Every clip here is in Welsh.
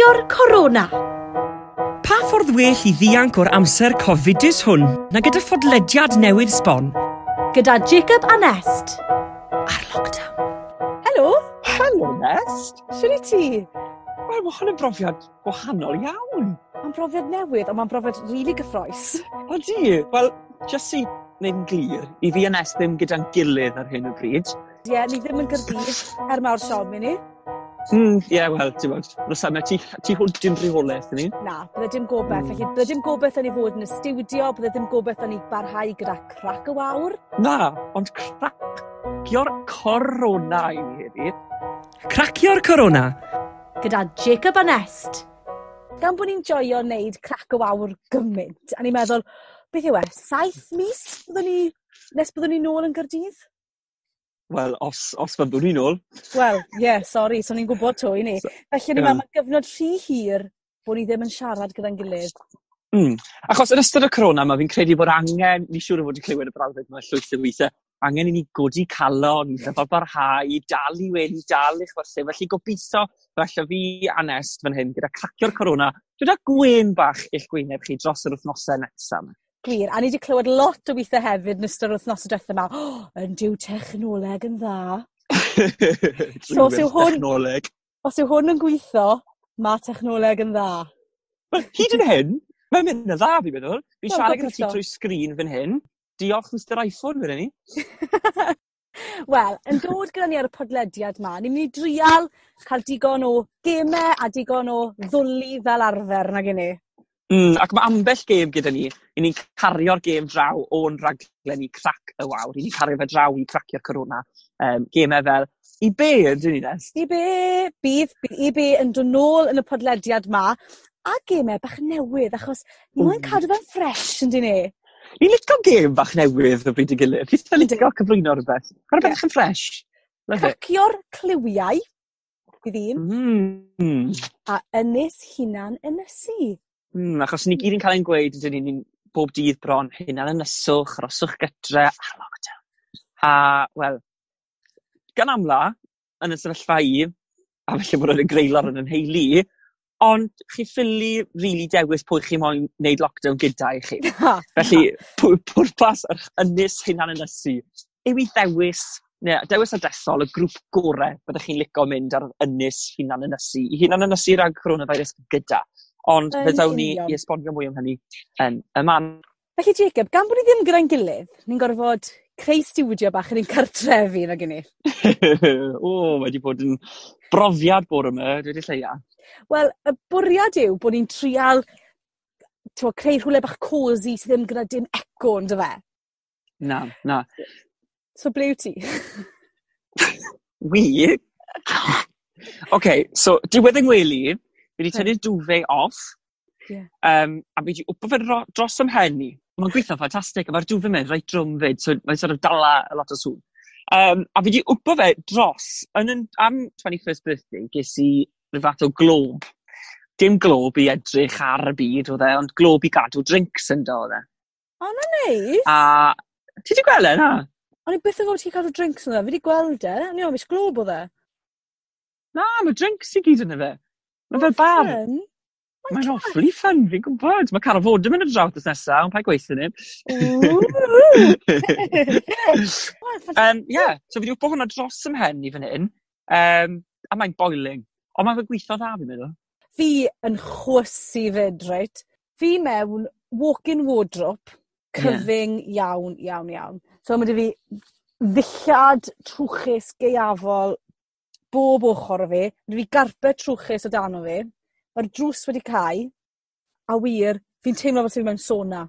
Peidio corona. Pa ffordd well i ddianc o'r amser cofidus hwn na gyda ffodlediad newydd sbon? Gyda Jacob a Nest. Ar lockdown. Helo. Helo Nest. Swn i ti? Wel, mae hwn yn brofiad gwahanol iawn. Mae'n brofiad newydd, ond mae'n brofiad rili really gyffroes. Odi. Wel, jyst i wneud yn glir, i fi a Nest ddim gyda'n gilydd ar hyn o bryd. Ie, yeah, ni ddim yn gyrdydd er mawr siom i ni. Hmm, ie, yeah, wel, ti'n bod, rosanna, ti, ti hwnt dim rheolaeth ni? Na, bydde dim gobeith. Felly, bydde dim gobeith yn ei fod yn y studio, bydde dim gobeith yn ei barhau gyda crac y wawr. Na, ond cracio'r corona i ni heddi. Cracio'r corona? Gyda Jacob Anest. Gan bod ni'n joio wneud crac y wawr gymaint, a ni'n meddwl, beth yw e, saith mis byddwn ni, nes byddwn ni nôl yn Gyrdydd? Wel, os, os fyddwn ni ôl. Wel, ie, yeah, sori, so ni'n gwybod to i ni. So, Felly, yeah. mae gyfnod rhy hir bod ni ddim yn siarad gyda'n gilydd. Mm. Achos yn ystod y corona yma, fi'n credu bod angen, ni'n siŵr o fod i clywed y brawddeg yma llwyth o weithiau, angen i ni godi calon, yeah. barhau, dal i wedi, dal i chwerthu. Felly gobeithio, falle fi a Nest fan hyn, gyda cacio'r corona, gyda gwen bach i'ch gwyneb chi dros yr wythnosau nesaf. Glir. A ni wedi clywed lot o weithiau hefyd yn ystod yr wthnose dwetha 'ma yn dyw technoleg yn dda? So os yw hwn... Technoleg. ...os yw hwn yn gweithio, mae technoleg yn dda. Wel hyd yn hyn mae'n mynd yn dda fi'n meddwl. Fi'n siarad gyda ti trwy sgrin fan hyn. Diolch Mr Iphone wedyn ni. Wel yn dod gyda ni ar y podlediad 'ma ni'n mynd i drial cael digon o gemau a digon o ddwlu fel arfer nag 'yn ni? Mm, ac mae ambell gêm gyda ni, i ni'n cario'r gêm draw o'n raglen i crac y wawr. I ni'n cario fe draw i cracio'r corona. Um, gemau fel I be ydyn ni Nes? I be! Bydd, bydd I be yn dod nôl yn y podlediad ma a gemau bach newydd achos ni moyn mm. cadw fe'n ffres yn dyn ni? Ni'n licio gêm bach newydd o bryd i gilydd. Fi ddim yn licio cyflwyno rhywbeth. Mae'n rhywbeth yn ffres. Cracio'r cliwiau bydd un. Mm. A ynys hunan ynysu. Mm, achos ni gyd yn cael ein gweud ydyn ni'n bob dydd bron hunan ynyswch, arhoswch gytre, a lockdown. A, wel, gan amla, yn y sefyllfa i, a felly bod yn y greulor yn yn nheulu ond chi ffili rili really dewis pwy chi moyn wneud lockdown gyda i chi. felly, pwrpas yr ynys hunan ynysu yw i ddewis, neu dewis adresol y grŵp gorau byddwch chi'n licio mynd ar ynys hunan ynysu, i hunan ynysu rhag coronavirus gyda. Ond fe ddawn ni i esbonio mwy am hynny yn y man. Felly Jacob, gan bod ni ddim gyda'n gilydd, ni'n gorfod creu studio bach yn ein cartrefi nag 'yn ni? o, mae 'di bod yn brofiad bore yma, dwi wedi lleia. Wel, y bwriad yw bod ni'n trial twa, creu rhywle bach cosi sydd ddim gyda dim eco on'd fe. Na, na. So ble yw ti? Wi? Oce, so diwedd yng ngwely Fi wedi tynnu'r dwfe off, yeah. um, a fi wedi wpo fe dros ym mhen i. Mae'n gweithio ffantastig, a mae'r dwfe mewn reit drwm fyd, so mae'n sort of dala a lot o sŵn. Um, a fi wedi wpo fe dros, yn, yn, am 21st birthday, ges i rhyw fath o glob. Dim glob i edrych ar y byd oedd e, ond glob i gadw drinks yn do oedd e. O, na neis! A ti wedi gweld e, na? O'n i byth yn gwybod ti'n cadw drinks yn dda. Fi wedi gweld e. O'n i o'n mis glob o dde. Na, mae drinks i gyd yn y fe. Mae fel bardd. Mae'n awfully fun fi'n gwybod. Mae Carol Fod yn mynd y draws ys nesa ond paid gweithio ni. Ww! Yym ie so fi wedi bod hwnna dros 'ym mhen i fan hyn um, a mae'n boiling Ond mae'n gweithio dda fi'n meddwl. Fi yn chwysu 'fyd reit. Fi mewn walk-in wardrobe cyfyng iawn iawn iawn. So mae 'dy fi ddillad trwchus geiafol bob ochr o fe. 'Da fi garped trwchus o dan o fi, mae'r drws wedi cael, a wir fi'n teimlo fel sa mewn sona.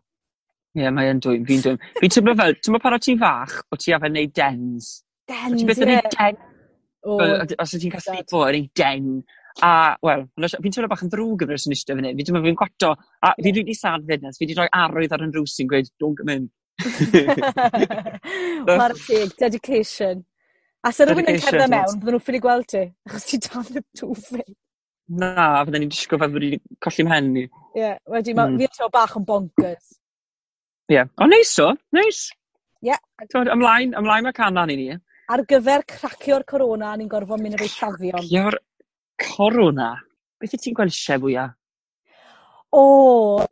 Ie yeah, mae'n dwy'n, fi'n dwy'n. Fi'n teimlo fel ti'n meddwl pan o' ti'n fach o' ti arfer neud dens? Dens ie. O' ti byth yn neud den? O. Fel os o' ti'n ca'l slipo yn ei den a wel fi'n teimlo bach yn ddrwg yn yr sy'n eistedd fan 'yn fi teimlo fi'n gwato. a fi'n wedi sad 'fyd nes fi wedi rhoi arwydd ar 'yn drws i'n gweud don't come in. Mae'r teg dedication. A sy'n rhywun yn cerdded mewn bydden nhw'n ffili gweld ti achos ti dal y two-faced. Na fydden ni'n disgwyl fel bod wedi colli'n mhen ni. Ie, yeah, wedi mm. fi'n teimlo bach yn bonkers. Ie, yeah. o neis o, neis. Ie. T'mod, ymlaen, ymlaen mae canan i ni. Ar gyfer cracio'r corona, ni'n gorfod mynd efo'i llafion. Cracio'r corona? Beth ti'n gweld eisiau fwyaf? O,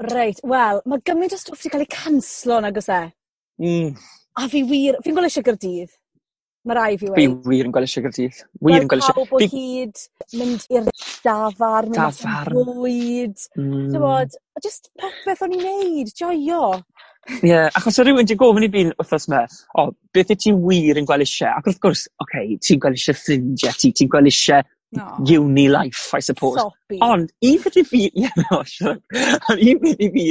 reit. Wel, mae gymaint o stwff wedi cael ei canslo nag oes e? Mm. A fi wir, fi'n gweld eisiau Gyrdydd. Mae rai' fi weud. Fi wir yn gweld eisiau sugar. Wir yn gweld eisiau. su-... Pawb o hyd mynd i'r dafar, dafarn... Dafarn. ...bwyd mm. t'wod a jyst popeth o'n i'n neud joio. Ie yeah, achos o' rywun 'di gofyn i fi'n wrthos me, o beth y ti wir yn gweld eisiau? ac wrth gwrs oce okay, ti'n gweld eisiau ffrindiau ti ti'n gweld eisiau no. uni life I suppose. Sobi. Ond un beth i fi ie no, siŵr ond un beth i fi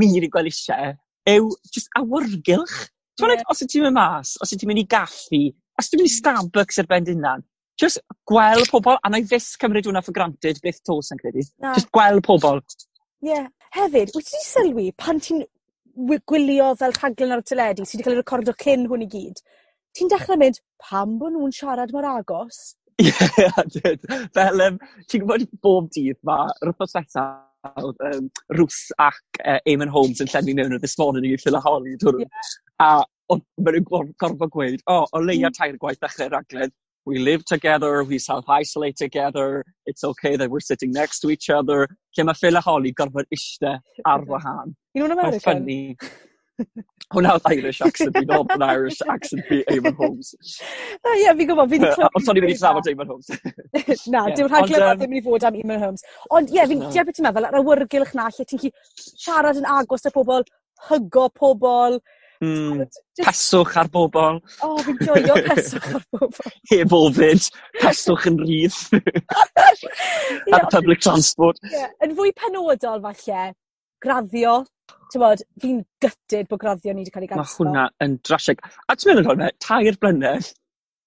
wir yn gweld eisiau, yw just awyrgylch. T'wod os wt ti'n mynd mas os wt ti'n mynd i gaffi os dwi'n mynd i hmm. Starbucks ar ben dy just gweld pobl, a na i fyth cymryd hwnna for granted beth tos yn credu. Na. Just gweld pobl. Ie. Yeah. Hefyd, wyt ti'n sylwi pan ti'n wy- gwylio fel rhaglen ar y teledu sydd wedi cael ei recordo cyn hwn i gyd, ti'n dechrau mynd, pam bod nhw'n siarad mor agos? Ie, fel, um, ti'n gwybod bob dydd mae rhywbeth wetha oedd um, Ruth ac uh, Eamon Holmes yn llenwi mewn o This Morning i Phil a Holly. Yeah. A Ond maen nhw'n gor- gorfod gweud, o, o leia hmm. tair gwaith ddechrau raglen, we live together, we self-isolate together, it's okay that we're sitting next to each other. Lle mae Phil a Holly gorfod eiste ar wahân. You know American? Ffynnu. Hwna oedd Irish accent fi, nôl yn Irish accent fi, Eamon Holmes. Na, ie, fi'n gwybod, fi wedi clywed... Ond sori, fi wedi trafod Eamon Holmes. Na, dim rhaglen oedd ddim wedi fod am Eamon Holmes. Ond ie, fi'n deall beth ti'n meddwl, ar awyrgylch na, lle ti'n chi siarad yn agos â pobl, hygo pobl, Mm, just... Peswch ar bobl. O, oh, fi'n joio peswch ar bobl. Heb ofyd, peswch yn rhydd. yeah, ar public transport. Yeah, yn fwy penodol falle, graddio. Tywod, fi'n gytid bod graddio ni wedi cael ei ganslo. Mae hwnna yn drasig. A ti'n meddwl hwnna, tair blynedd,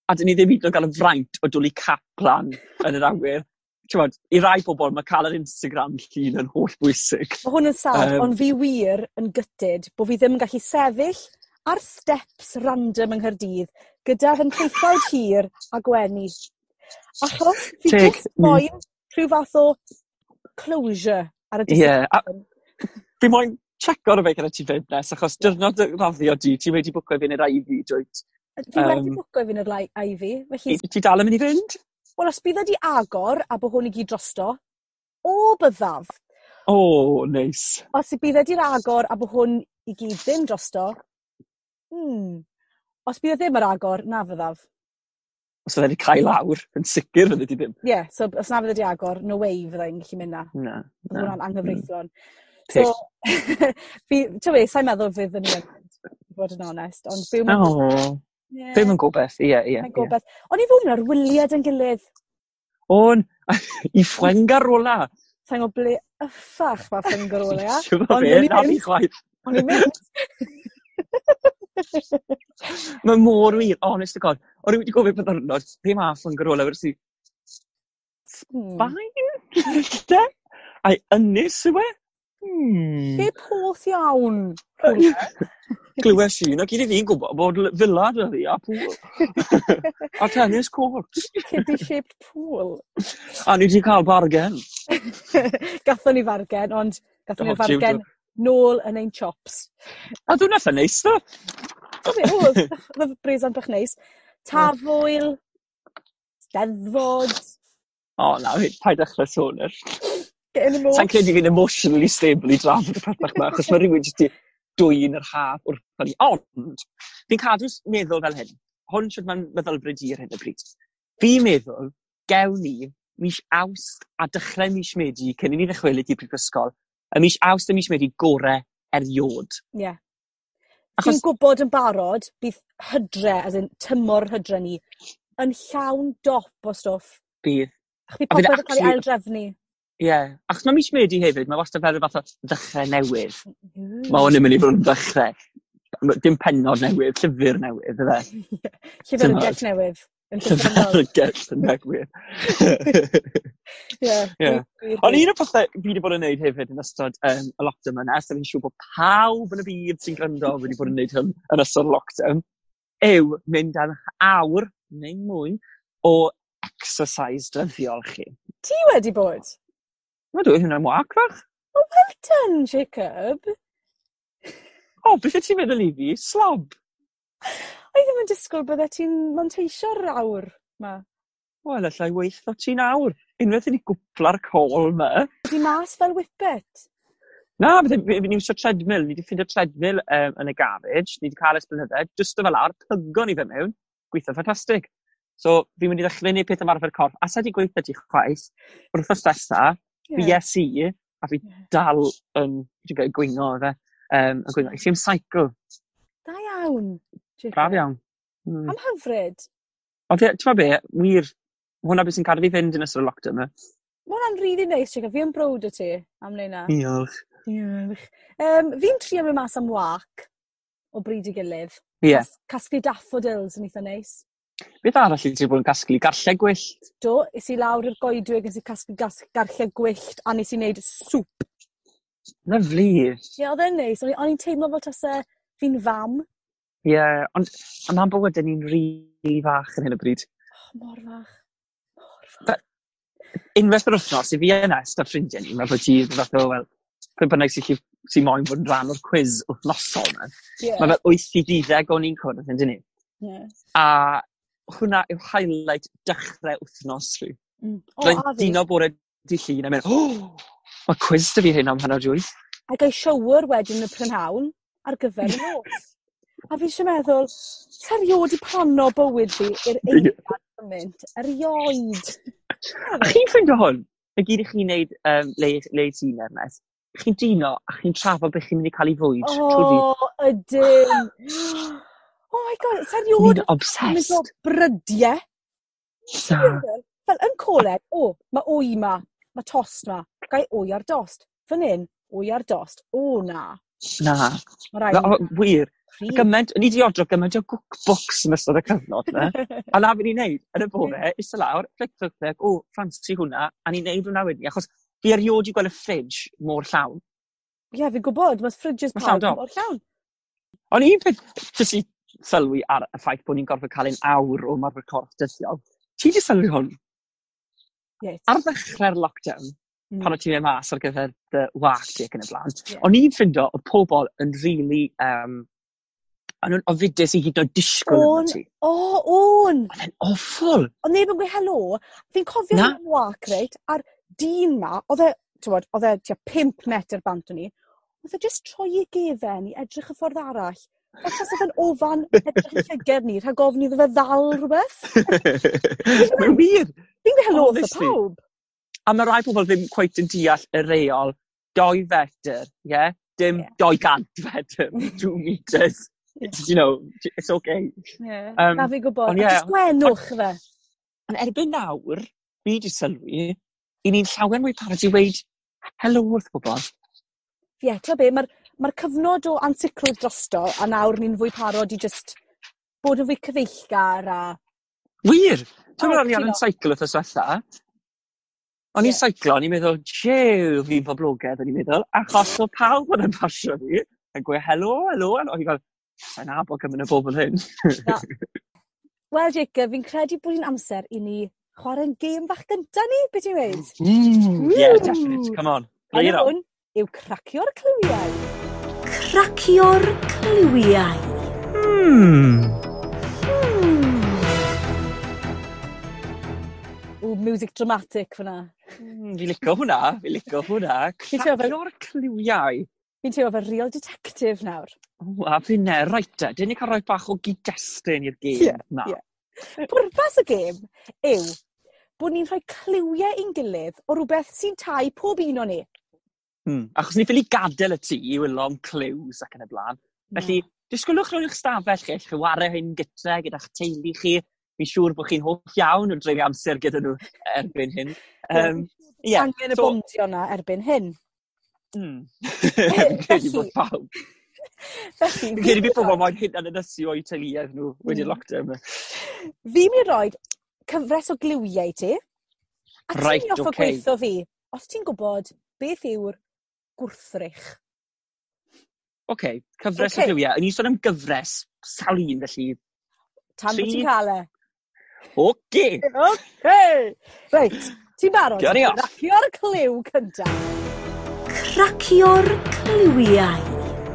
a dyn ni ddim hyd yn gael y fraint o dwlu cap lan yn yr awyr t'mod, i rai pobol mae cael yr Instagram llun yn holl bwysig. Mae hwn yn sad, um, ond fi wir yn gytid bod fi ddim yn gallu sefyll ar steps random yng Nghyrdydd gyda hynllaethawd hir a gwenu. Achos fi Teg, just mm. moyn rhyw fath o closure ar y disgyblion. Yeah, fi moyn checo ar y fe gyda ti fynd nes, achos dyrnod y raddio di, ti wedi bwcio fi'n yr i'r IV, dwyt? Fi um, wedi bwco i fynd i'r IV. Felly... Ti dal yn mynd i fynd? Wel os bydd e di agor a bod hwn i gyd drosto o byddaf. O oh, neis. Os bydd e di'n agor a bod hwn i gyd ddim drosto hmm os bydd e ddim yr agor na fyddaf. Os fydde di cael lawr yn sicr fydde di ddim. Ie yeah, so os na fydd e di agor no way fyddai'n gallu mynd 'na. Na. Bydd hwnna'n mm. anghyfreithlon. So fi t'wbo' be' sai'n meddwl fyddwn yn mynd i fod yn onest ond byw mewn... O! Ie. Ddim yn gobeith, ie ie. Mae'n gobeth. O'n i fod yn arwyliad yn gilydd. O'n! I Fuengarola! E. Sa'n gwbo ble yffach ma' Fuengarola. Siŵr o na fi chwaith. O'n i'n mynd. Mae mor wir honest to God. O'n i wedi gofyn pa ddiwrnod be ma' Fuengarola e, wersi hmm. Sbaen? Ai, Ynys yw e? Hmm. Lle poth iawn. Glywes i, na gyd i fi'n gwybod bod villa dy ddi a pŵl. a tennis court. Kiddy shaped pool. A ni wedi cael bargen. gathon ni fargen, ond gathon ni'r fargen nôl yn ein chops. A dwi'n eitha neis, da. Oedd, oedd brezan bach neis. Tafwyl, deddfod. O, na, paid dechrau sôn Getting emotional. Sa'n credu fi'n emotionally stable i drafod y pethau yma, achos mae rhywun jyst i dwy'n yr haf wrth hynny. Ond, fi'n cadw meddwl fel hyn. Hwn sydd mae'n meddylfryd i ar hyn y bryd. Fi'n meddwl, gewn ni mis awst a dechrau mis Medi, cyn i ni ddechwelyd i prifysgol, y mis awst a mis Medi gore eriod. Ie. Yeah. Achos... Fi'n gwybod yn barod, bydd hydre, as in tymor hydre ni, yn llawn dop o stwff. Bydd. Ach, bydd popeth yn cael ei aildrefnu. Ie Yeah. achos mae mis Medi hefyd mae wastad fel ryw fath o ddechrau newydd. Ma' 'wn yn mynd i fod yn ddechre dim penod newydd llyfr newydd ydde. llyfr yfe? gell newydd. Yn gell newydd. Ie. Ie. Ond un o'r pethau fi wedi bod yn neud hefyd yn ystod um, y lockdown yna so fi'n siŵr bod pawb yn y byd sy'n gwrando wedi bod yn neud hyn yn ystod y lockdown yw mynd am awr neu mwy o exercise dyddiol chi. Ti wedi bod? Mae dwi hynny'n wag fach. O, oh, well done, Jacob. O, oh, beth y ti'n meddwl i fi? Slob? O'n ddim yn disgwyl bydde ti'n monteisio'r awr ma. Wel, allai weithio ti nawr. Unwaith i ni gwpla'r col ma. Di mas fel whippet? Na, bydde ni'n iwsio treadmill. Ni wedi ffindio treadmill um, yn y garage. Ni wedi cael ysbrydedd. Just o fel ar, pygon i fe mewn. Gweithio ffantastig. So, fi'n mynd i ddechrau neu peth ymarfer corff. A sa di gweithio ti chwaith, wrth os desa, Fi yes i, a fi dal yn um, gwyno fe. Um, yn gwyno, ges i'n saicl. Da iawn. Jacob. Braf iawn. Mm. Am hyfryd. Ond ti'n be, wir, hwnna beth sy'n cadw fi fynd yn ystod y lockdown yma. Mae hwnna'n rili really neis, Jacob. fi yn brod o ti am wneud na. Diolch. Diolch. Um, fi'n trio mynd mas am wac o bryd i gilydd. Ie. Yeah. Casglu daffodils yn eitha neis. Beth arall i ti bod yn casglu? Garlleg gwyllt? Do, is i lawr i'r goedwig, nes i casglu gas- garlleg gwyllt, a nes i wneud sŵp. Lyflu. Ie, oedd e'n neis. O'n i- o'n i'n teimlo fel tase fi'n fam. Ie, yeah, ond ond am bywyde ni'n rili fach yn hyn o bryd. Oh, mor fach. Mor fach. Unwaith yr wythnos, i fi yn est ar ffrindiau ni, mae bod ti fath o, wel, pwy bynnag sy'n lli- sy moyn bod yn rhan o'r cwis wythnosol yma. Ie. Mae fel 8 i 12 o'n i'n cwrdd, yndyn ni? Ie. A hwnna yw highlight dechrau wythnos rwy. Mm. O, Dwi'n dino bore di llun a mynd, oh, mae cwiz dy fi hyn am hanner wyth. A gael siowr wedyn y prynhawn ar gyfer y nos. a fi eisiau meddwl, ta rioed i plano bywyd fi i'r eiliad gymaint, erioed. a chi'n ffeindio hwn? Y gyd i chi'n neud um, le, le ti'n Ernest chi'n dino a chi'n trafod beth chi'n mynd i cael ei fwyd. trwy dydd. O, oh, ydyn. Oh my God, ti eriod... O'n i'n obsessed. ...brydie. Na. Fel yn coleg, o, mae wy 'ma, mae tost 'ma, gai wy ar dost. Fan 'yn, wy ar dost. O na. Na. Ma' raid... O wir, gymaint, ni 'di odro gymaint o cookbooks yn ystod y cyfnod 'na. a 'na fi'n 'i wneud, yn y bore, iste lawr, clic, clic, clic, w, ffansi hwnna, a ni'n neud hwnna wedyn, achos fi erioed i gweld y ffrij mor llawn. Ie, fi'n gwybod, ma' fridges pawb mor llawn. Ond un peth jyst i sylwi ar y ffaith bod ni'n gorfod cael ein awr o marfer corff dyddiol. Ti wedi sylwi hwn? Yes. Ar ddechrau'r lockdown, mm. pan o ti'n mynd mas ar gyfer dy wach di ac yn y blaen, yeah. o'n i'n ffindo o pobl yn really um, o'n nhw'n ofidus i hyd o disgwyl o'n ti. O, o'n! Oedd e'n awful! Ond neb yn gwe helo. Fi'n cofio Na. yn walk, reit, a'r dyn ma, oedd e, ti'n bod, oedd e tua 5 metr bant o'n i, oedd e jyst troi ei gefen i edrych y ffordd arall. Falle sa yn ofan edrych yn llyged ni rhag ofn iddo fe ddal rhywbeth. Mae'n wir! Fi'n meddwl wrth pawb. A mae rai pobl ddim cweit yn deall y reol 2 fetr, ie? Yeah? Dim yeah. doi gant fetr, two metres. you know, it's okay. Yeah. Um, na fi'n gwybod. Ond ie. yeah, gwenwch fe. Ond erbyn nawr, fi wedi sylwi, i ni'n llawer mwy parod i weid helo wrth bobl. Ie, yeah, ti'n be, mae'r Ma'r cyfnod o ansicrwydd drosto a nawr ni'n fwy parod i just bod yn fwy cyfeillgar a... Wir! Timod meddwl ni ar 'yn seicl wrth dwetha o'n i'n seiclo o'n i'n meddwl jew, fi'n poblogaidd, o'n i'n meddwl achos o pawb yn yn pasio fi yn gweud, helo helo o'n i'n fel sai'n abo gymaint o bobl hyn. Wel Jacob fi'n credu bod hi'n amser i ni chwarae'n gêm fach gynta ni beth ti'n weud? Mm, yeah definite come on. A hwn yw Cracio'r Clywiau cracio'r cliwiau. Hmm. hmm. Ww, music dramatic fyna. Mm, fi licio hwnna, fi licio hwnna. Cracio'r cliwiau. Fi'n teimlo fel real detective nawr. O, a fi ne, reit te, dyn ni cael rhoi bach o gyd-destun i'r gêm yeah, na. Yeah. Pwrpas y gêm yw bod ni'n rhoi cliwiau i'n gilydd o rhywbeth sy'n tai pob un o ni. Hmm. Achos ni ffili gadael y tŷ i wylo am cliws ac yn y blaen. Felly, yeah. disgwylwch rownd eich stafell chi, chi wario hyn gytre gyda'ch teulu chi. Fi'n siŵr bod chi'n hoff iawn yn dreulio amser gyda nhw erbyn hyn. Um, yeah. Angen y so, bondio yna erbyn hyn. Mm. Felly, bod pawb. Felly, Fi'n credu bod pobl moyn hyn yn ynysio o'i teuluoedd nhw wedi mm. lockdown. Fi'n mynd i roi cyfres o gliwiau i ti. A ti'n right, mynd offa okay. gweithio fi, os ti'n gwybod beth yw'r gwrthrych. Oce, okay, cyfres o gliwiau. Yn i'n sôn am gyfres, sawl un felly. Tan bod ti'n cael e. Oce! Oce! Reit, ti'n barod? Gawn ni off. Cracio'r cliw cyntaf. Cracio'r cliwiau.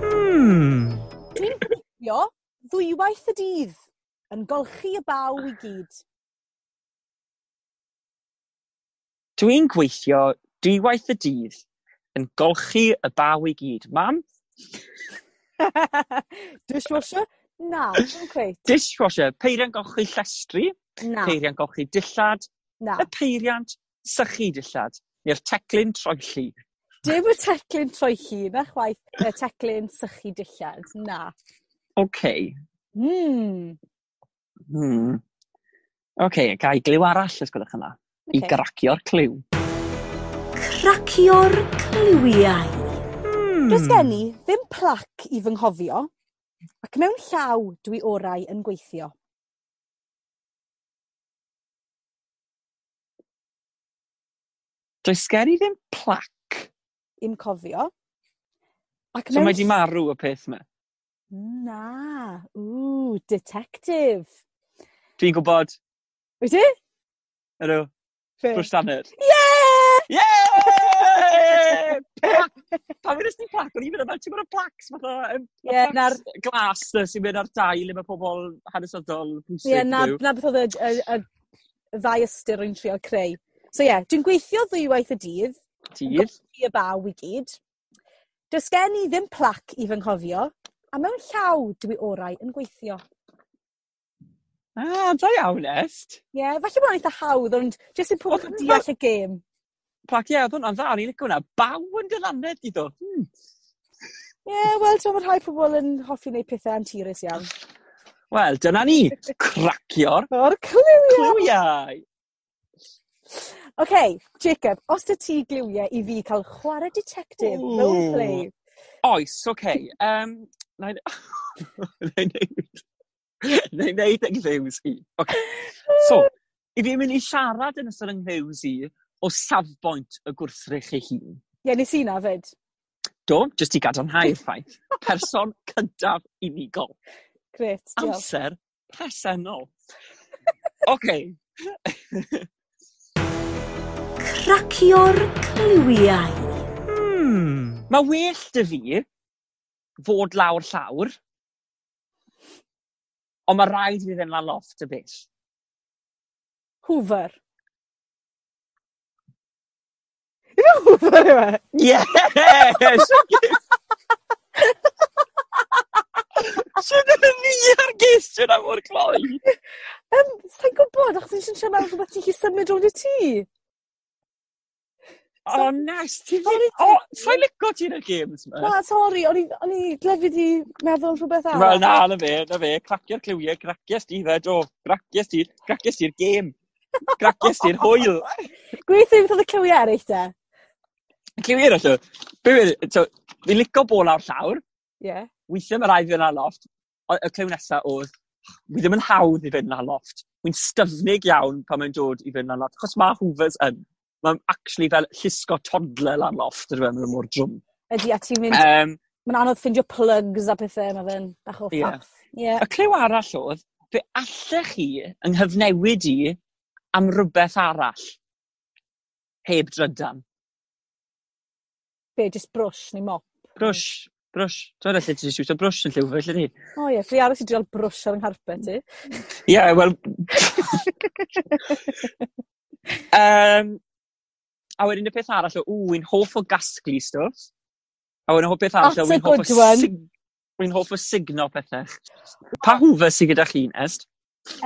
Hmm. Dwi'n gwybio ddwywaith y dydd yn golchi y baw i gyd. Dwi'n gweithio dwywaith y dydd yn golchi y baw i gyd. Mam? Dishwasher? Na, dim cweit. Dishwasher, peiriant golchi llestri. Na. Peiriant golchi dillad. Na. Y peiriant sychu dillad, neu'r teclyn troelli. Dim y teclyn troelli, na chwaith y teclyn sychu dillad, na. Oce. Okay. Hmm. Hmm. Oce, okay, gael glyw arall, os gwelwch yna. Okay. I gracio'r cliw cracio'r cliwiau. Hmm. Does gen i ddim plac i fy nghofio, ac mewn llaw dwi orau yn gweithio. Does gen i ddim plac? Im cofio. Ac so mewn... mae di marw y peth yma? Na. Ww, detective. Dwi'n gwybod. Wyt ti? Ydw. Brwstaner. Ie! Ie! Pan wnes ysdi plac, o'n i'n meddwl, ti'n gwybod y placs, fatha, y Ie, placs glas na sy'n mynd ar dail efo pobl hanesyddol pwysig. Ie, yeah, na, na beth oedd y, y, y, y ddau ystyr o'n trio creu. So ie, yeah, dwi'n gweithio ddwywaith y dydd. Dydd? i y baw i gyd. Does gen i ddim plac i fy nghofio, a mewn llaw dwi orau yn gweithio. Ah, da iawn, Est. Ie, yeah, falle bod yn eitha hawdd, ond jyst yn pob yn deall y gêm. Ac ie oedd hwnna'n dda o'n i'n licio hwnna. Baw yn dy i ddo. do? Hmm. Ie wel t'mo' ma' rhai pobl yn hoffi wneud pethau anturus iawn. Wel dyna ni. Cracio'r... O'r cliwiau! Clywiau! Oce Jacob os 'da ti gliwie i fi ca'l chware ditectif role play? Oes oce Um, nâi nâi neud nâi neud 'yng Nghyws i. Oce so i fi mynd i siarad yn ystod 'yng Nghyws i o safbwynt y gwrthrych ei hun. Ie, nes i na fyd. Do, jyst i gadarnhau'r ffaith. Person cyntaf unigol. Gret, diolch. Amser presennol. Oce. Cracio'r cliwiau. Hmm. Mae well dy fi fod lawr llawr, ond mae rhaid i fi ddim lan loft y bell. Hoover. Dilwch yw e? Yes! Sut yn ni ar gestion am o'r cloi? Yym, sa'n gwybod, achos nes siarad mewn rhywbeth ti'n chi symud rownd y tŷ. O, nes ti ddim... O, sa'n lico ti'n y games yma. Na, sori, o'n i, o'n i glefyd i meddwl rhywbeth arall. Wel, na, na fe, na fe, cracio'r cliwiau, gracias ti fe, do. Gracias ti, gracias ti'r game. Gracias ti'r hwyl. Gweithio beth oedd y clywiau eraill. Cyn wir allo, be wir, so, fi'n licio bo lawr llawr. Ie. Yeah. Weithiau mae rhaid fi yna lofft. Y cliw nesaf oedd, fi ddim yn hawdd i fynd ar loft. Wy'n styfnig iawn pan mae'n dod i fynd ar loft, Chos mae hoovers yn. Mae'n actually fel llusgo toddler lan lofft yr yma mor drwm. Ydy, a ti'n mynd... Um, mae'n anodd ffindio plugs a pethau yma fe'n bach o ffath. Yeah. Yeah. Y cliw arall oedd, fe allech chi yng nghyfnewid i am rhywbeth arall heb drydan. Be, just brush neu mop? Brwsh, brwsh. Dwi'n elle ti'n jyst iwsio brwsh yn lliw fe, lle ni? O ie, so aros i drial brush ar yng ngharpet ti. Ie, yeah, wel um, a wedyn y peth arall o, ww wy'n hoff o gasglu stwff. A wedyn y ho- beth arall o, That's a good one. ...wi'n hoff o signo pethau. Pa hoover sy gyda chi, Est?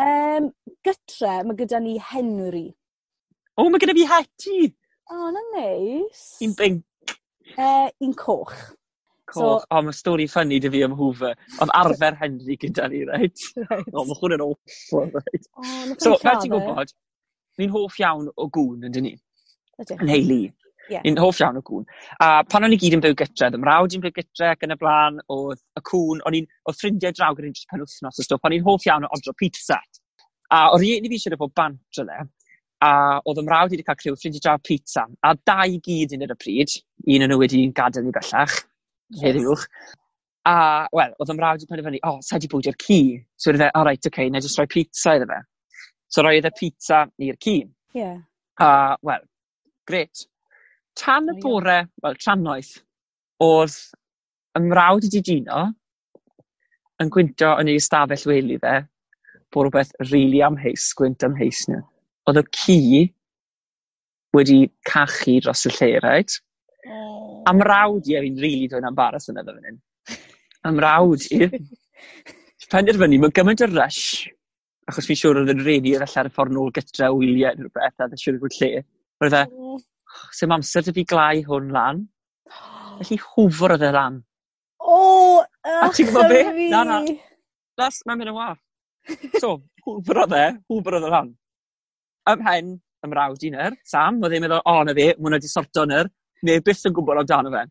Um, gytre mae gyda ni Henry. O mae gyda fi het ti! O na neis. Un binc. Uh, un coch. Coch. So, o, mae stori ffynnu dy fi am Hoover. Oedd arfer Henry gyda ni, reit? O, mae hwn yn awful, reit? O, so, fel ti'n gwybod, ni'n hoff iawn o gŵn, yndyn ni? Ydy. Yn heili. Yeah. Ni'n hoff iawn o gŵn. A pan o'n i gyd yn byw gytre, ddim rawd i'n byw gytre ac yn y blaen, oedd y cŵn, o'n i'n, oedd ffrindiau draw gyda'n pen wythnos o stwff, o'n i'n hoff iawn o odro pizza. A o'r un i fi eisiau bod bant o le, a oedd ymrawd mrawd i 'di ca'l criw ffrindie draw pizza. a dau gyd yn yr y pryd, un yn nhw wedi gadael ni bellach, heddiwch, a wel, oedd ymrawd mrawd 'di penderfynu, o, oh, sai 'di bwydio'r ci, so wedodd e, o reit, oce, nâi jyst rhoi pizza iddo fe. So roedd y pizza i'r ci. Ie. A wel, gret. Tan y bore, wel, trannoeth, oedd ymrawd mrawd i 'di dino yn gwynto yn ei ystafell wely fe, bod rhywbeth rili really amheus, gwynt amheus nhw oedd y ci wedi cachu dros y lle right? Oh. A mrawd i, a fi'n rili dwi'n yn embaras yn fan hyn, Am rawd i penderfynu mae gymaint o rush, achos fi'n siŵr oedd yn redi ar y ffordd nôl gytra o wyliau neu rhywbeth, a ddyn siŵr bod lle. Roedd e, mm. oh. sy'n amser dy fi glau hwn lan. Felly hwfwr oedd e lan. O, oh, a ti'n gwybod be? Na, na. Las, mae'n mynd yn waff. So, hwfwr oedd e, hwfwr oedd e lan ym mhen ym mrawd i nyr, Sam, oedd e'n meddwl, o, na fe, mwyn wedi sorto nyr, neu byth yn gwybod amdano fe.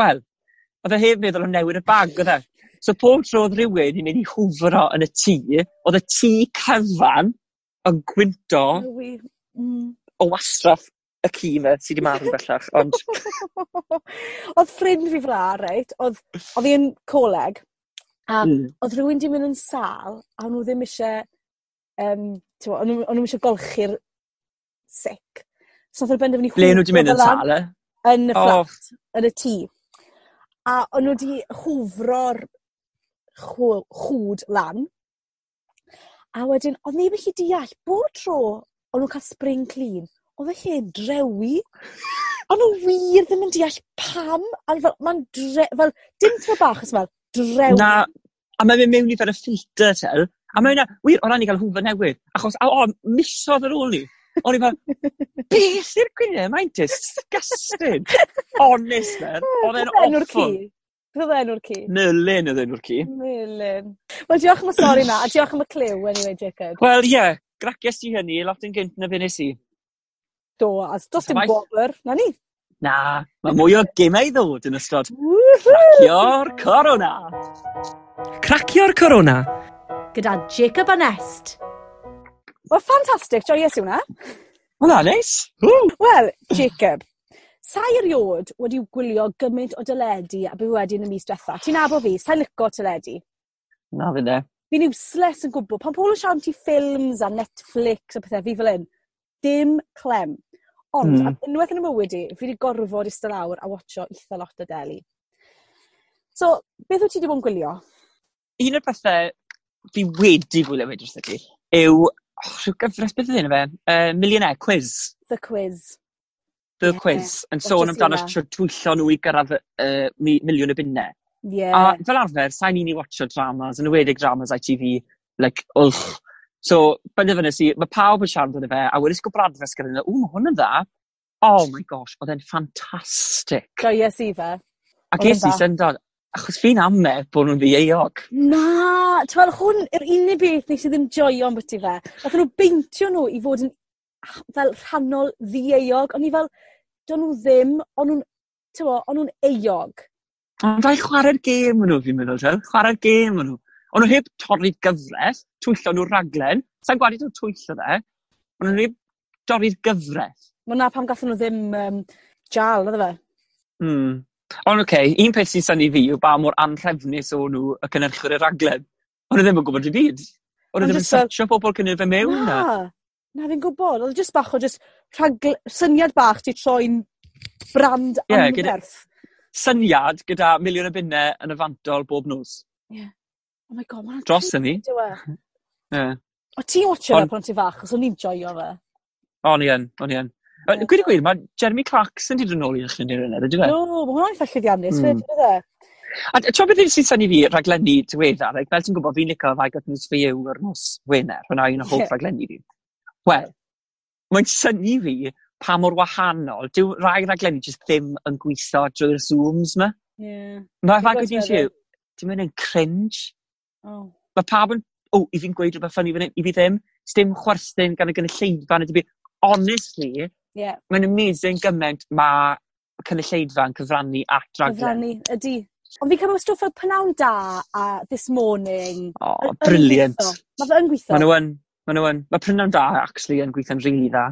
Wel, oedd e heb meddwl am newid y bag, oedd e? So pob tro oedd rhywun yn mynd i hwfro yn y tŷ, oedd y tŷ cyfan yn gwynto mm. o wastraff y ci yma sydd wedi marw bellach, ond... oedd ffrind fi fela, reit, oedd, oedd hi coleg, a mm. oedd rhywun 'di mynd yn sal, a nhw ddim isie Yym t'mo' o'n nw'm o'n nw'm isio golchi'r sic. So nath o benderfynu... Ble nhw wedi mynd yn sâl e? Yn y fflat, yn y tŷ. A o'n nhw wedi hwfro'r chw- chwd lan a wedyn oedd neb yn gallu deall bob tro o'n nhw'n cael spring clean oedd y lle'n drewi. O'n nhw wir ddim yn deall pam a fel mae'n dre- fel dim tro bach o smel, drewi. Na, a mae'n mynd mewn i fel y filter, tel. A mae yna, wir o ran i gael Hoover newydd achos a o misodd ar ôl ni. o'n i fel beth yw'r gwyneb Mae'n disgusting. Honest man o'dd e'n awful. Beth o'dd enw'r ci? Merlin o'dd enw'r ci. Merlin. Wel diolch am y stori 'ma a diolch am y cliw anyway, Jacob. Wel ie yeah, gracias ti hynny lot yn gynt na be nes i. Do a do's dim bobr na ni? Na mae mwy o gemau i ddod yn ystod Cracio'r Corona. Cracio'r Corona gyda Jacob a Nest. Wel, ffantastig, joies i hwnna. Wel, na, neis. Wel, Jacob, sa i eriod wedi gwylio gymaint o dyledu a byw wedi yn y mis diwetha. Ti'n nabo fi, sa'i licio tyledu. Na fi ne. Fi'n useless yn gwybod, Pan pobl yn siarad ti ffilms a Netflix a pethau, fi fel un, dim clem. Ond, mm. unwaith yn y mywyd i, fi wedi gorfod eistedd lawr a watcho eitha lot o deli. So, beth wyt ti wedi bod yn gwylio? Un o'r pethau fi wedi gwylio fe dros ydi, yw oh, rhyw gyfres beth ydyn fe? Uh, Millionaire Quiz. The Quiz. The yeah. Quiz. Yn sôn amdano trwy'llo nhw i gyrraedd uh, miliwn y bunnau. Yeah. A fel arfer, sa'n i'n i watcho dramas, yn ywedig dramas ITV, like, ugh. So, benderfynus i, mae pawb yn siarad yn fe, a wedys gwybod adres gyda nhw, ww, mae hwn yn dda. Oh my gosh, oedd e'n ffantastig. Joies i fe. Ac es i syndod, Achos fi'n amner bod nhw'n ddieog. Na! ti'n fel hwn yw'r unig beth nes i ddim joio am ambytu fe. Nath nhw beintio nhw i fod yn h- fel rhannol ddieog, o'n i fel do'n nhw ddim o'n ti'n t'mo' o'n nhw'n eog. Ond dau chwarae'r gêm nhw fi'n meddwl t'wel chwarae'r gêm nhw. Ond nhw heb torri'r gyfres twyllo nhw raglen sa'n gwadu taw twyllo fe ond nhw heb dorri'r gyfres. Wel 'na pam gathon nhw ddim um, jal oedd fe? Hmm. Ond oce, okay, un peth sy'n syni fi yw ba mor anrhefnus o nhw y cynnyrchwyr y raglen. Ond nhw ddim yn gwybod i byd. Ond nhw ddim yn setsio pobl cynnydd fe mewn 'na. Na, na fi'n gwybod. Oedd jyst bach o jyst rhagl... syniad bach ti troi'n brand yeah, anferth. Syniad gyda miliwn o bunnau yn y fantol bob nos. Ie. Oh my God, mae'n. Dros arna ni. E? Ie. O' ti'n watsio fe pan ti fach? os o'n i'n joio fe. O'n i yn, o'n i yn. Gwyd i gwyd, mae Jeremy Clarkson wedi dod nôl i'r llunio'r yna, ydy fe? No, mae hwnna'n eitha llyddiannus, mm. fe, A tro beth sy'n syni fi raglenni diweddar, like, fel ti'n gwybod fi'n licio Fag at News for You ar nos Wener, hwnna un o hoff yeah. raglenni fi. Wel, mae'n syni fi pa mor wahanol, dyw rai raglenni jyst ddim yn gweithio drwy'r Zooms ma. Yeah. Mae Fag at News for You, ti'n mynd yn cringe. Oh. Mae pawb yn, o, oh, i fi'n gweud rhywbeth ffynnu i fi ddim, sdim chwerthin gan y gynulleidfa, honestly, Yeah. Mae'n amazing gymaint mae cynulleidfa yn cyfrannu at raglen. Cyfrannu ydy. Ond fi'n cymryd stwff fel Pnawn Da a This Morning. O brilliant. Mae fe yn gweithio. Mae nhw yn Mae nhw yn. Mae Prynawn Da actually yn gweithio'n rili dda.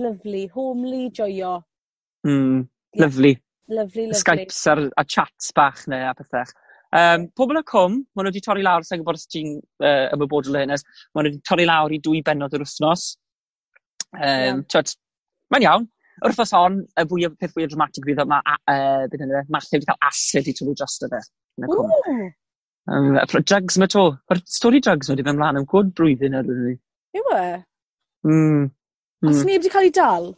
Lyfli, homely, joio. Mm lyfli. Lyfli lyfli. Skypes ar a chats bach neu a pethach. Um, pobl y cwm maen nhw wedi torri lawr sai'n gwybod os ti'n uh, ymwybodol o hyn ers ma' n'w torri lawr i dwy benod yr wythnos. Um, t'wod Mae'n iawn. Wrth os on, y fwy o peth fwy o dramatig bydd ma, uh, bydd yna, Martha wedi cael acid i tyfu drosto fe. Um, drugs mae to. Mae'r stori drugs wedi fy mlaen am gwrdd blwyddyn ar ydyn. Yw e? Mm. mm. Os hmm. neb wedi cael ei dal?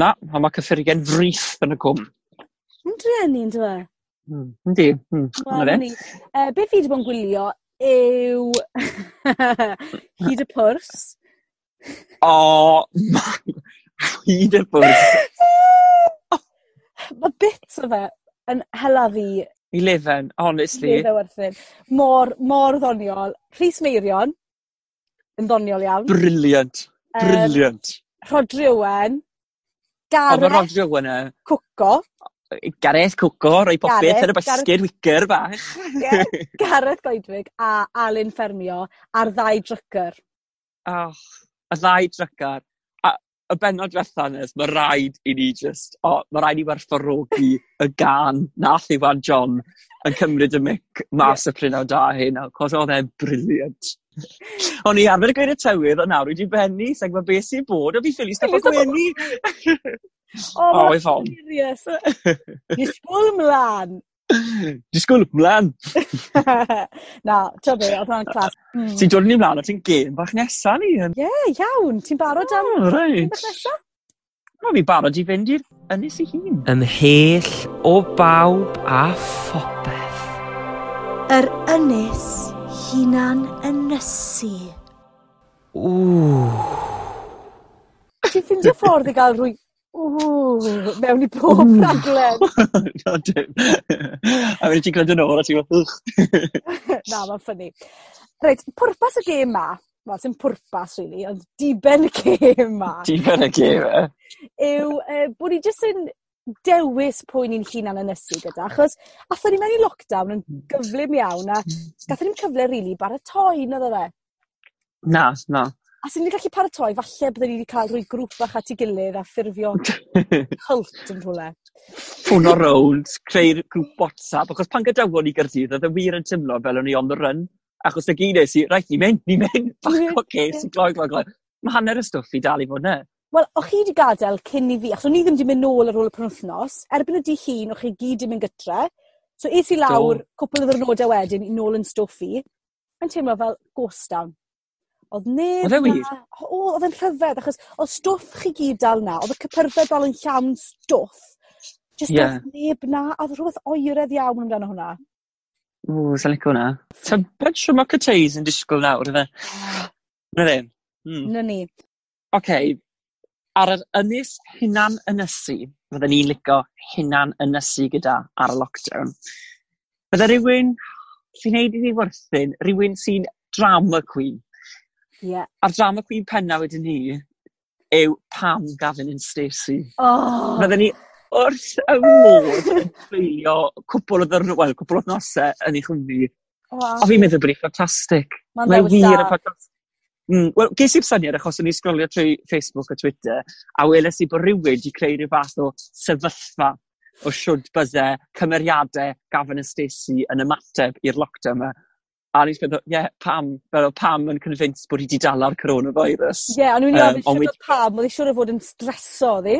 Na, ond mae cyffurigen frith yn y cwm. Yn drenu, dweud. Mm. Yndi. Mm. Mm. Uh, beth fi wedi bod yn gwylio yw hyd y pwrs. O, Hyd y bwrdd. Mae bits o fe yn hela fi... I lefen, honestly. I werthyn. Mor, mor ddoniol. Rhys Meirion, yn ddoniol iawn. Brilliant, Briliant. Yym Rodri Owen. Gareth... O, mae Rodri Owen e. Cwco. Gareth Cwco, roi popeth yn y basged wicer bach. Gareth Goedwig a Alun Ffermio, a'r ddau drycker. Oh, y ddau drycar y benod diwetha Nes, mae rhaid i ni just, o, oh, mae rhaid i werthfarogi y gan nath Iwan John yn cymryd y mic mas y prynaw da hyn, cos oedd e'n briliant. O'n i arfer gweud y tywydd, a nawr wedi benni, sef mae beth sy'n bod, a fi ffili stop o gwenu. O, oh, oh, Ifon. Disgwyl ymlaen Disgwyl, mlaen! Na, to be, oedd hwnna'n clas. Mm. Ti'n dod ni mlaen, o ti'n gêm bach nesa ni? Ie, yeah, iawn, ti'n barod am... Oh, reit. Bach nesa? Mae fi barod i fynd i'r ynys i hun. Ymhell o bawb a phopeth. Yr ynys hunan ynysu. Ww. Ti'n ffindio ffordd i gael rwy Ww, mewn i pob raglen. no, dim. A wedyn ti'n gwneud yn ôl, a ti'n gwneud, ych. Na, mae'n ffynnu. Reit, pwrpas y gêm ma, wel, sy'n pwrpas, really, ond diben y gêm ma. Diben y gêm, e? Yw e, uh, bod ni jyst yn dewis pwy ni'n hunan ynysu gyda, achos athyn ni mewn i lockdown yn gyflym iawn a mm. gathon ni'n cyfle rili really, baratoi, nid oedd e? Na, na. A sy'n ni'n gallu paratoi falle byddwn ni wedi cael rhoi grŵp bach at ei gilydd a ffurfio hult yn rhywle. Ffwn Ffono rownd, creu'r grŵp WhatsApp, achos pan gadawon ni gyrdydd, oedd y wir yn tymlo fel o'n i on the run. Achos y gyd nes i, reit, ni'n mynd, ni mynd, fuck, oce, sy'n gloi, gloi, gloi. Mae hanner y stwff i dal i fod ne. Wel, o'ch chi wedi gadael cyn i fi, achos o'n i ddim wedi mynd nôl ar ôl y penwthnos, erbyn y di hun, o'ch chi gyd wedi mynd gytre. So, es i lawr, cwpl o ddwrnodau wedyn, i nôl yn stwff i. Mae'n teimlo fel ghost town. Oedd neb... Oedd e wir? O, oedd e'n rhyfedd achos oedd stwff chi gyd dal 'na. Oedd y cypyrddau dal yn llawn stwff Just Ie. oedd neb 'na a oedd rhywbeth oeredd iawn amdano hwnna. W, sa licio hwnna. Tybed shwt ma' cytreis yn disgwyl nawr yfe? Ah. 'Na ddim. Hmm. 'Na ni. Oce, ar yr ynys hunan ynysu fydden ni'n licio hunan ynysu gyda ar y lockdown bydde rhywun sy'n neud i ni wrthyn, rhywun sy'n drama queen Ie. A'r drama queen penna wedyn ni yw pam Gavin and Stacey. Oh! Fydden ni wrth y modd yn treulio cwpl o ddyrnod, wel, cwpl o nosau yn ei chwmni. Wow. A fi'n meddwl bod hi'n ffantastig. Mae'n Mae wir yn ffantastig. Mm, Wel, ges i'r syniad achos o'n i sgrolio trwy Facebook a Twitter, a weles i bod rhywun wedi creu rhyw fath o sefyllfa o siwrd bydde cymeriadau Gavin a Stacey yn ymateb i'r lockdown yma. A ni'n meddwl, ie, yeah, pam? Fel pam yn convinced bod hi wedi dala'r coronavirus. Ie, o'n i'n myn' i ofyn shwt odd pam oedd 'i siŵr o fod yn streso o'dd 'i?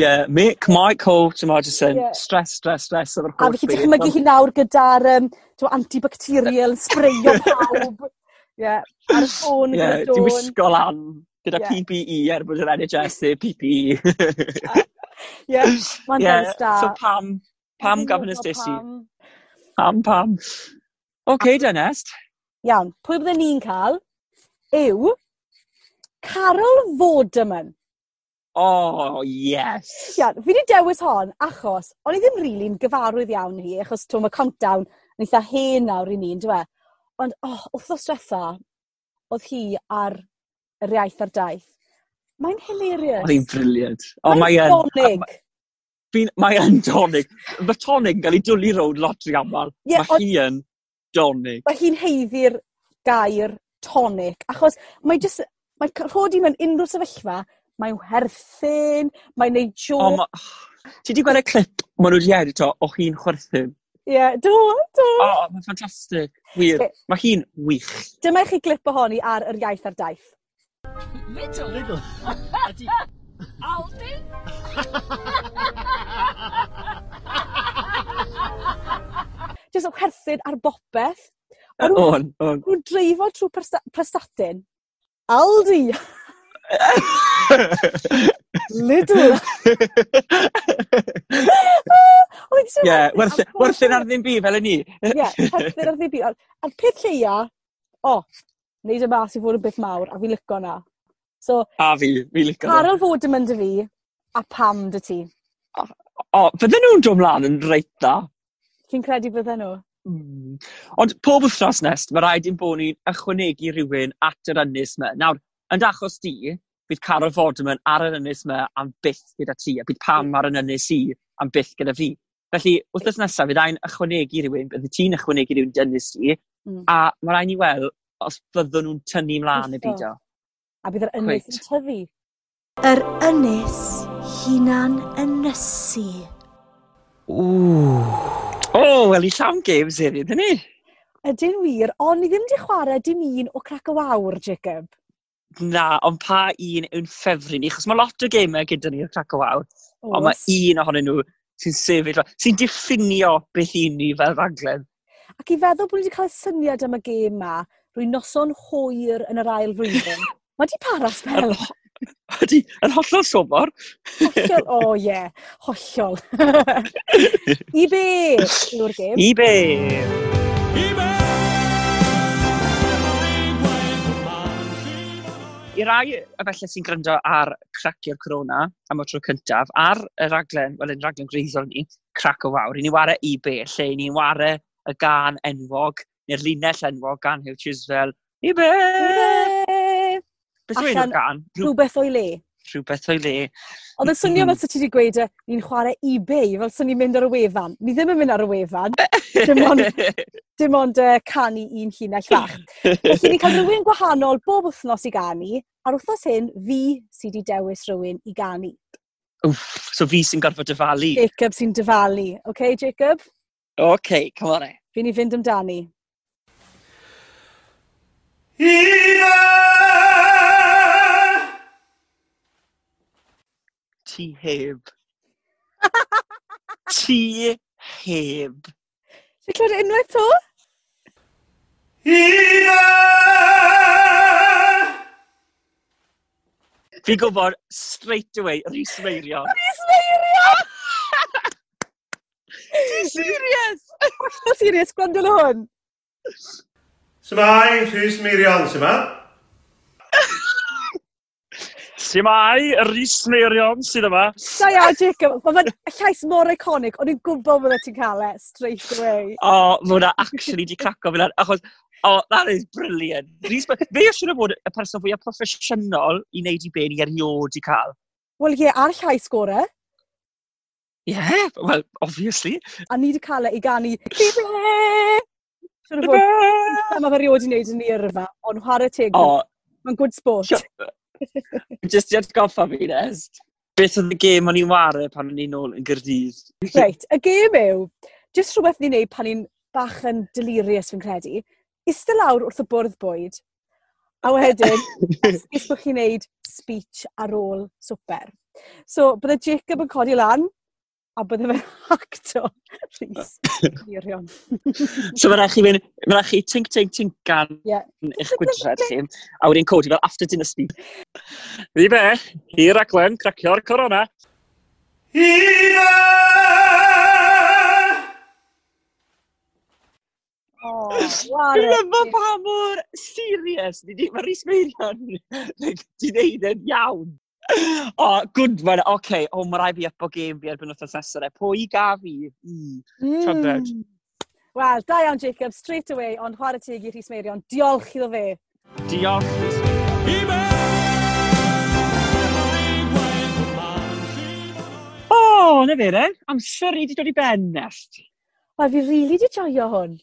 Ie, Mick, Michael meddwl, jyst yn stress stress stress efo'r holl fi chi fi'n dychmygu hi nawr gyda'r um, antibacterial yn sbreio pawb. Ie, yeah, ar y ffôn gyda Dawn. Ie, 'di wisgo lan gyda Pee PPE er bod yr NHS Haitch PPE. Ie, Pee Pee Ee. Ie, dewis da. So pam pam gofyn wnes i? Pam pam? Ocê de Nest. Iawn. Pwy byddwn ni'n cael yw Carol Vorderman. Oh, yes! Iawn fi wedi dewis hon achos o'n i ddim rili'n really gyfarwydd iawn hi achos t'wo mae Countdown yn eitha hen nawr i ni e? on'd yw? Ond oh, wrthos diwetha, oedd hi ar yr iaith a'r daith. Mae'n hilarious. O'dd hi'n briliant. O mae yn. Dolig. Fi'n mae yn dolig. Ma' tonig yn cael ei dwlu rownd lot rhy aml. Ie mae Ma' hi yn Donig. Mae hi'n heiddi'r gair tonic, achos mae jyst, mae rhodi mewn unrhyw sefyllfa, mae'n werthyn, mae'n neud jôc. Oh, ma... Ti wedi gweld y clip maen nhw wedi edito o hi'n chwerthin? Ie, yeah, do, do. O, oh, mae'n ffantastig. Wir. Okay. Mae hi'n wych. Dyma i chi glip ohoni ar yr iaith ar daith. Little. Little. Prestatyn ar bopeth. O'n on. nhw'n dreifo trwy presta Prestatyn. Aldi! Lidl! Ie, werth, werthyn ar ddim byd fel y ni. Ie, yeah, werthyn ar ddim byd. A'r peth lleia, o, oh, neud y mas i fod yn beth mawr, a fi lico na. So, a fi, fi lico na. Parol fod yn mynd y fi, a pam dy ti? O, oh, fydden nhw'n dod mlaen yn reit dda. Fi'n credu bydden nhw? Hmm. Ond pob wythnos nes, mae rhaid i'n bod ni'n ychwanegu rhywun at yr ynys yma. Nawr, yn achos di, bydd Carol Fodman ar yr ynys yma am byth gyda ti, a bydd Pam ar yr ynys i am byth gyda fi. Felly, wythnos nesaf, bydd rhaid ychwanegu rhywun, bydd ti'n ychwanegu rhywun dynys i, mm. a mae rhaid ni weld os byddwn nhw'n tynnu mlaen y byd o. A bydd yr ynys yn tyfu. Yr ynys hunan ynysu. Ww oh, wel, i llawn games hefyd, yn ni? Ydyn wir, ond ni ddim wedi chwarae dim un o crac o wawr, Jacob. Na, ond pa un yw'n ffefru ni, chos mae lot o gemau gyda ni o crac o wawr, ond mae un ohonyn nhw sy'n sefyll, sy'n diffinio beth un ni fel raglen. Ac i feddwl bod ni wedi cael syniad am y gêm ma, rwy'n noson hwyr yn yr ail flwyddyn. mae di para spel. Ydy, yn hollol sobor. Hollol, o oh, ie, yeah. hollol. I be yw'r gêm? I be! I be! I rai efallai sy'n gryndo ar cracio'r corona am y tro cyntaf, ar y raglen, wel yn raglen gwreiddiol ni, crac o wawr, i ni wario i be, lle i ni wario y gan enwog, neu'r linell enwog gan Hugh Chiswell, i be! I be! Beth yw enw'r gan? Rhywbeth o'i le. Rhywbeth o'i le. Oedd yn swnio mm-hmm. fel sa ti wedi gweud, e, ni'n chwarae ebay, fel sa ni'n mynd ar y wefan. Ni ddim yn mynd ar y wefan. dim ond, dim ond uh, canu un llinell fach. Felly ni'n cael rhywun gwahanol bob wythnos i ganu, a'r wythnos hyn fi sydd wedi dewis rhywun i ganu. Wff, so fi sy'n gorfod dyfalu. Jacob sy'n dyfalu. OK, Jacob? Oce, okay, come on e. Fi'n i fynd amdani. Yeah! ti heb. ti heb. Ti'n clywed unwaith to? Fi'n gwybod straight away, Rhys Meirio. Rhys Meirio! Ti'n serious? Ti'n serious, gwrando na hwn. Symai, Rhys Meirion, sy'n Simai, Rhys Meirion sydd yma. Da ia, Jacob. Mae fe'n llais mor iconic. O'n i'n gwybod bod ti'n cael e straight away. O, oh, mae hwnna actually di craco fi lan. Achos, o, oh, that is brilliant. Rhys, fe eisiau siŵr bod y person fwyaf proffesiynol i wneud i be ni erioed i cael. Wel, ie, ar llais gore. Ie, yeah, well, obviously. A ni wedi cael e i ganu... Siwr o fod, mae fe rioed i wneud yn ni yrfa, ond chwarae teg. Oh. Mae'n good sport. Sure. Just i atgoffa fi, Nes. Beth oedd y gêm o'n i'n wario pan o'n i'n ôl yn gyrdydd? Reit, y gêm yw, jyst rhywbeth ni'n neud pan ni'n bach yn delirious fi'n credu, iste lawr wrth y bwrdd bwyd, a wedyn, esgus bod chi'n neud speech ar ôl swper. So, bydde Jacob yn codi lan, a bydde fe'n acto Rhys. Gwirion. so mae'n rhaid chi fynd, mae'n rhaid chi tink, tink, tink gan yeah. eich gwydred chi, a wedyn codi fel after dinner speed. Ddi be, hir ac len, cracio'r corona. Hira! Oh, Dwi'n lyfo pa mor serious. Mae Rhys Meirion wedi wneud yn iawn oh, good one. Oce, okay. oh, mae rai fi up o gêm fi erbyn wrthnos nesaf. Pwy ga fi? Mm. Mm. Wel, da iawn Jacob, straight away, ond chwarae teg i Rhys Meirion. Diolch iddo fe. Diolch. O, oh, na fe, re. Amser i wedi dod i ben nest. Wel, fi rili really di joio hwn.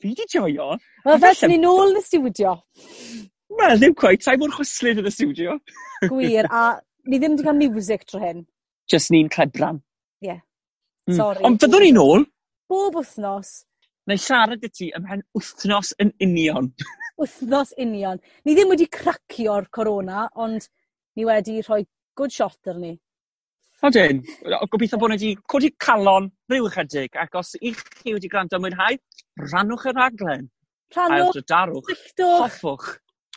Fi di joio? Wel, fel ti'n ni nôl yn y studio. Wel ddim cweith. sai mor hwyslyd yn y studio. Gwir a ni ddim wedi cael music tro hyn. Just ni'n clebran. Ie. Mm. Sori. Ond byddwn ni nôl! Bob wythnos. Neu siarad y ti ymhen wythnos yn union. Wythnos union. Ni ddim wedi cracio'r corona ond ni wedi rhoi good shot ar arni. Odyn, gobeithio bod ni wedi codi calon rhyw ychydig ac os i chi wedi gwrando a mwynhau, rannwch y raglen. Rhannwch. Ailgrydarwch. Hoffwch.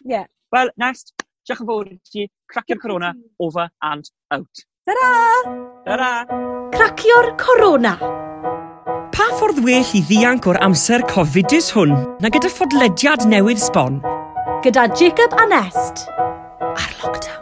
Yeah. Well, next, diolch yn fawr i Cracio'r Corona, over and out. Ta-ra! Ta-ra! Cracio'r Corona. Pa ffordd well i ddianc o'r amser cofidus hwn na gyda ffodlediad newydd sbon? Gyda Jacob a Nest. Ar lockdown.